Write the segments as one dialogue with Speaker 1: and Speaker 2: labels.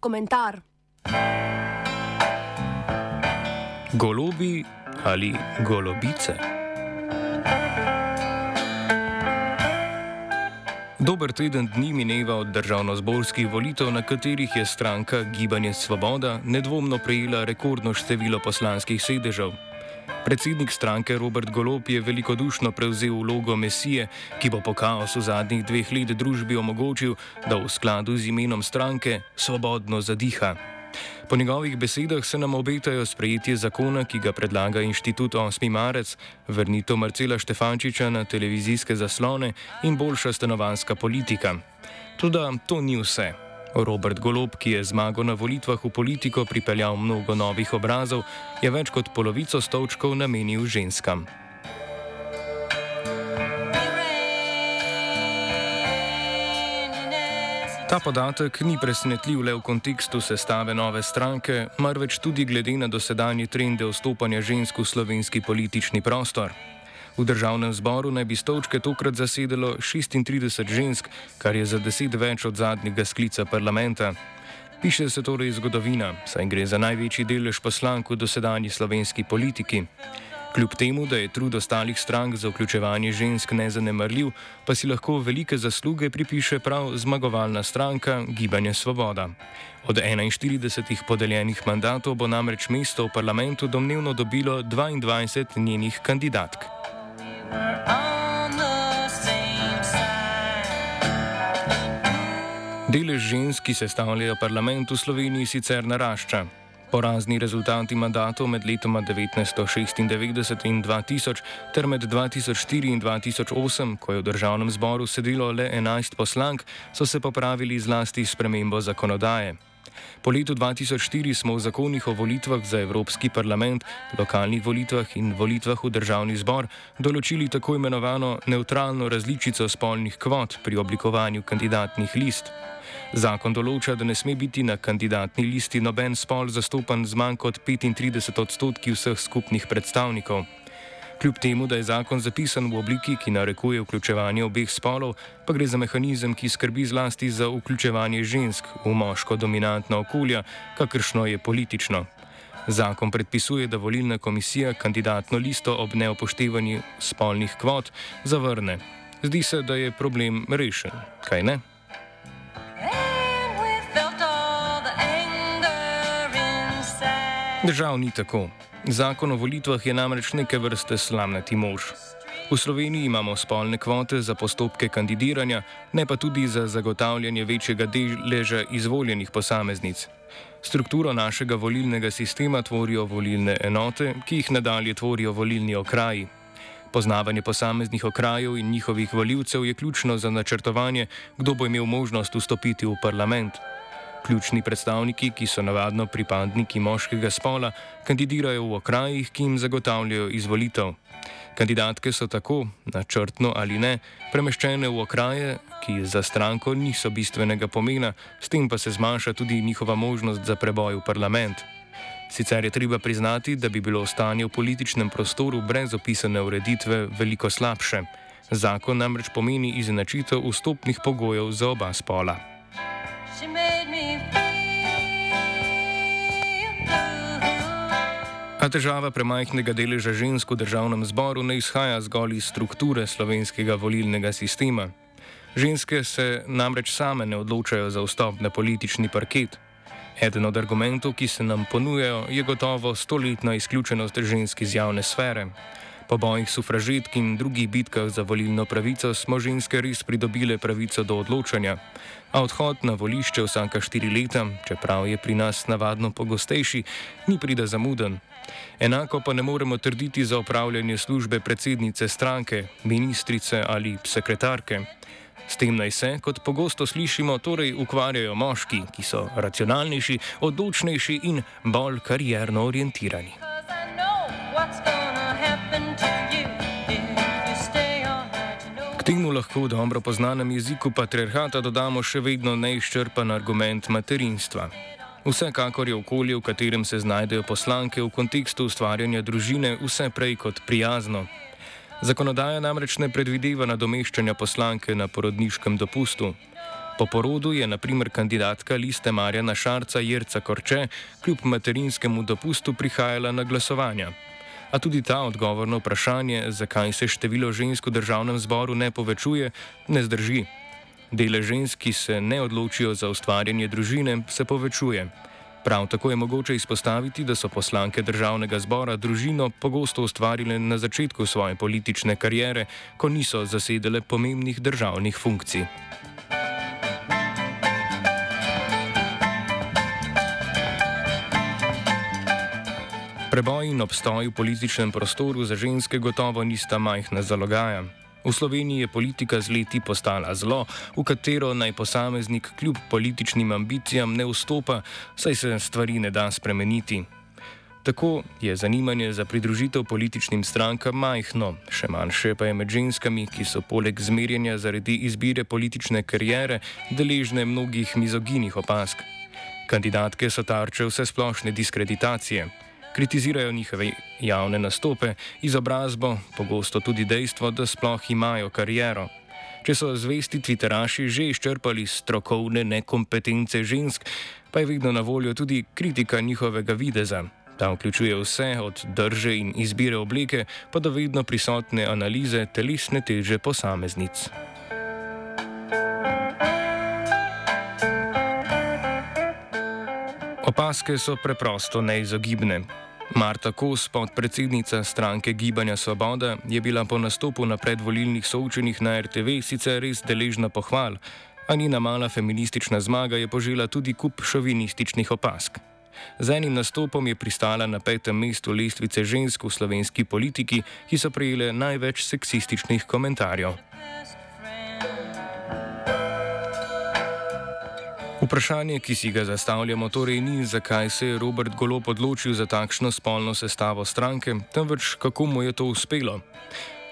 Speaker 1: komentar.
Speaker 2: Golobi ali golobice? Dober teden dni mineva od državno-zborskih volitev, na katerih je stranka Gibanje Svoboda nedvomno prejela rekordno število poslanskih sedežev. Predsednik stranke Robert Golop je velikodušno prevzel vlogo mesije, ki bo po kaosu zadnjih dveh let družbi omogočil, da v skladu z imenom stranke svobodno zadiha. Po njegovih besedah se nam obetajo sprejetje zakona, ki ga predlaga inštitut 8. marec, vrnitev Marcela Štefančiča na televizijske zaslone in boljša stanovanska politika. Tudi to ni vse. Robert Golob, ki je zmago na volitvah v politiko pripeljal mnogo novih obrazov, je več kot polovico stolčkov namenil ženskam. Ta podatek ni presenetljiv le v kontekstu sestave nove stranke, marveč tudi glede na dosedanje trende vstopanja žensk v slovenski politični prostor. V državnem zboru naj bi stolčke tokrat zasedelo 36 žensk, kar je za 10 več od zadnjega sklica parlamenta. Piše se torej zgodovina, saj gre za največji delež poslank v dosedanji slovenski politiki. Kljub temu, da je trud ostalih strank za vključevanje žensk nezanemrljiv, pa si lahko velike zasluge pripiše prav zmagovalna stranka Gibanje Svoboda. Od 41 podeljenih mandatov bo namreč mesto v parlamentu domnevno dobilo 22 njenih kandidatk. Delež žensk, ki sestavljajo parlament v Sloveniji, sicer narašča. Porazni rezultati mandatov med letoma 1996 in 2000 ter med 2004 in 2008, ko je v državnem zboru sedelo le 11 poslank, so se popravili zlasti s premembo zakonodaje. Po letu 2004 smo v zakonih o volitvah za Evropski parlament, lokalnih volitvah in volitvah v državni zbor določili tako imenovano neutralno različico spolnih kvot pri oblikovanju kandidatnih list. Zakon določa, da ne sme biti na kandidatni listi noben spol zastopan z manj kot 35 odstotki vseh skupnih predstavnikov. Kljub temu, da je zakon zapisan v obliki, ki narekuje vključevanje obeh spolov, pa gre za mehanizem, ki skrbi zlasti za vključevanje žensk v moško dominantna okolja, kakršno je politično. Zakon predpisuje, da volilna komisija kandidatno listo ob neupoštevanju spolnih kvot zavrne. Zdi se, da je problem rešen, kaj ne? Držav ni tako. Zakon o volitvah je namreč neke vrste slamnati mož. V Sloveniji imamo spolne kvote za postopke kandidiranja, ne pa tudi za zagotavljanje večjega deleža izvoljenih posameznic. Strukturo našega volilnega sistema tvorijo volilne enote, ki jih nadalje tvorijo volilni okraji. Poznavanje posameznih okrajev in njihovih voljivcev je ključno za načrtovanje, kdo bo imel možnost vstopiti v parlament. Ključni predstavniki, ki so navadno pripadniki moškega spola, kandidirajo v okrajih, ki jim zagotavljajo izvolitev. Kandidatke so tako, načrtno ali ne, premeščene v okraje, ki za stranko niso bistvenega pomena, s tem pa se zmanjša tudi njihova možnost za preboj v parlament. Sicer je treba priznati, da bi bilo stanje v političnem prostoru brez opisane ureditve veliko slabše. Zakon namreč pomeni izenačitev vstopnih pogojev za oba spola. A težava premajhnega deleža žensk v državnem zboru ne izhaja zgolj iz strukture slovenskega volilnega sistema. Ženske se namreč same ne odločajo za vstop na politični parket. Eden od argumentov, ki se nam ponujajo, je gotovo stoletna izključenost žensk iz javne sfere. Po bojih sufražetk in drugih bitkah za volilno pravico smo ženske res pridobile pravico do odločanja, a odhod na volišče vsaka štiri leta, čeprav je pri nas navadno pogostejši, ni prida zamuden. Enako pa ne moremo trditi za upravljanje službe predsednice stranke, ministrice ali sekretarke. S tem naj se, kot pogosto slišimo, torej ukvarjajo moški, ki so racionalnejši, odločnejši in bolj karjerno orientirani. Temu lahko v dobro poznanem jeziku patriarhata dodamo še vedno neizčrpan argument materinstva. Vsekakor je okolje, v katerem se znajdejo poslanke v kontekstu ustvarjanja družine, vse prej kot prijazno. Zakonodaja namreč ne predvideva nadomeščanja poslanke na porodniškem dopustu. Po porodu je naprimer kandidatka liste Marjana Šarca Jerca Korče kljub materinskemu dopustu prihajala na glasovanja. A tudi ta odgovor na vprašanje, zakaj se število žensk v državnem zboru ne povečuje, ne zdrži. Dele žensk, ki se ne odločijo za ustvarjanje družine, se povečuje. Prav tako je mogoče izpostaviti, da so poslanke državnega zbora družino pogosto ustvarile na začetku svoje politične kariere, ko niso zasedele pomembnih državnih funkcij. Preboj in obstoj v političnem prostoru za ženske gotovo nista majhna zalogaja. V Sloveniji je politika z leti postala zlo, v katero naj posameznik kljub političnim ambicijam ne vstopa, saj se stvari ne da spremeniti. Tako je zanimanje za pridružitev političnim strankam majhno, še manjše pa je med ženskami, ki so poleg zmerjanja zaradi izbire politične karijere deležne mnogih mizoginih opask. Kandidatke so tarče vse splošne diskreditacije kritizirajo njihove javne nastope, izobrazbo, pogosto tudi dejstvo, da sploh imajo kariero. Če so zvesti Twitteraši že izčrpali strokovne nekompetence žensk, pa je vedno na voljo tudi kritika njihovega videza. Ta vključuje vse od drže in izbire oblike, pa do vedno prisotne analize telesne teže posameznic. Opaske so preprosto neizogibne. Marta Kos, podpredsednica stranke Gibanja Svoboda, je bila po nastopu na predvolilnih soočenih na RTV sicer res deležna pohval, a njena mala feministična zmaga je požela tudi kup šovinističnih opask. Z enim nastopom je pristala na petem mestu lestvice žensk v slovenski politiki, ki so prejele največ seksističnih komentarjev. Vprašanje, ki si ga zastavljamo, torej ni, zakaj se je Robert Golop odločil za takšno spolno sestavo stranke, temveč kako mu je to uspelo.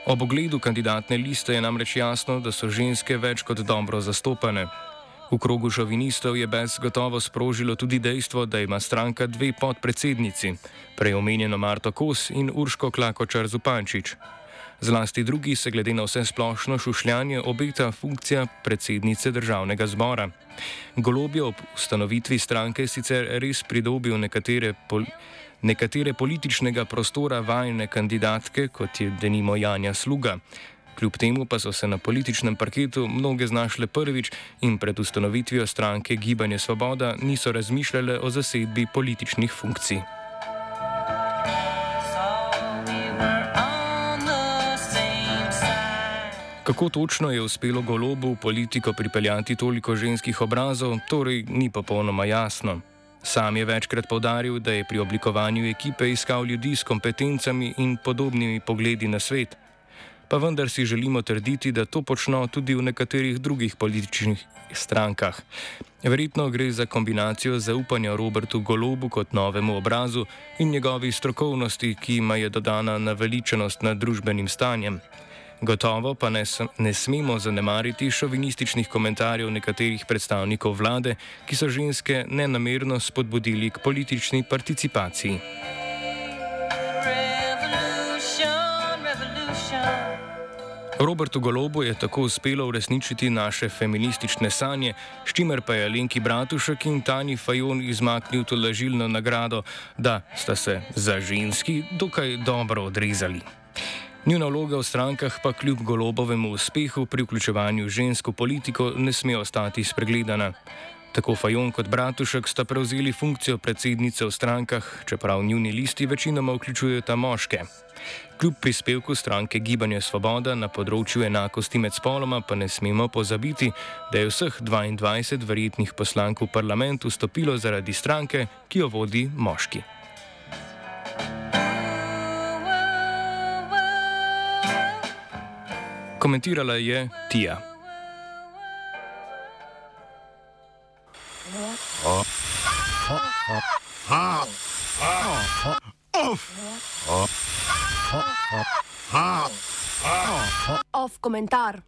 Speaker 2: Ob ogledu kandidatne liste je namreč jasno, da so ženske več kot dobro zastopane. V krogu šovinistov je brez gotovo sprožilo tudi dejstvo, da ima stranka dve podpredsednici, prej omenjeno Marto Kos in Urško Klakočar Zupančič. Zlasti drugi se glede na vse splošno šušljanje obeta funkcija predsednice državnega zbora. Golob je ob ustanovitvi stranke sicer res pridobil nekatere, pol nekatere političnega prostora vajne kandidatke, kot je denimo Janja Sluga. Kljub temu pa so se na političnem parketu mnoge znašle prvič in pred ustanovitvijo stranke Gibanje Svoboda niso razmišljale o zasedbi političnih funkcij. Kako točno je uspelo golobu v politiko pripeljati toliko ženskih obrazov, torej ni popolnoma jasno. Sam je večkrat povdaril, da je pri oblikovanju ekipe iskal ljudi s kompetencami in podobnimi pogledi na svet. Pa vendar si želimo trditi, da to počno tudi v nekaterih drugih političnih strankah. Verjetno gre za kombinacijo zaupanja Robertu Golobu kot novemu obrazu in njegovi strokovnosti, ki ima je dodana naveličenost nad družbenim stanjem. Gotovo pa ne, ne smemo zanemariti šovinističnih komentarjev nekaterih predstavnikov vlade, ki so ženske nenamerno spodbudili k politični participaciji. Robertu Golobu je tako uspelo uresničiti naše feministične sanje, s čimer pa je Lenki Bratušek in Tani Fajon izmaknil to lažilno nagrado, da sta se za ženski dokaj dobro odrezali. Njuna vloga v strankah pa kljub golobovemu uspehu pri vključevanju žensko politiko ne sme ostati spregledana. Tako Fajon kot Bratušek sta prevzeli funkcijo predsednice v strankah, čeprav njuni listi večinoma vključujejo moške. Kljub prispevku stranke Gibanje Svoboda na področju enakosti med spoloma pa ne smemo pozabiti, da je vseh 22 verjetnih poslank v parlamentu stopilo zaradi stranke, ki jo vodi moški. Komentirala je Tija.
Speaker 1: Off komentar.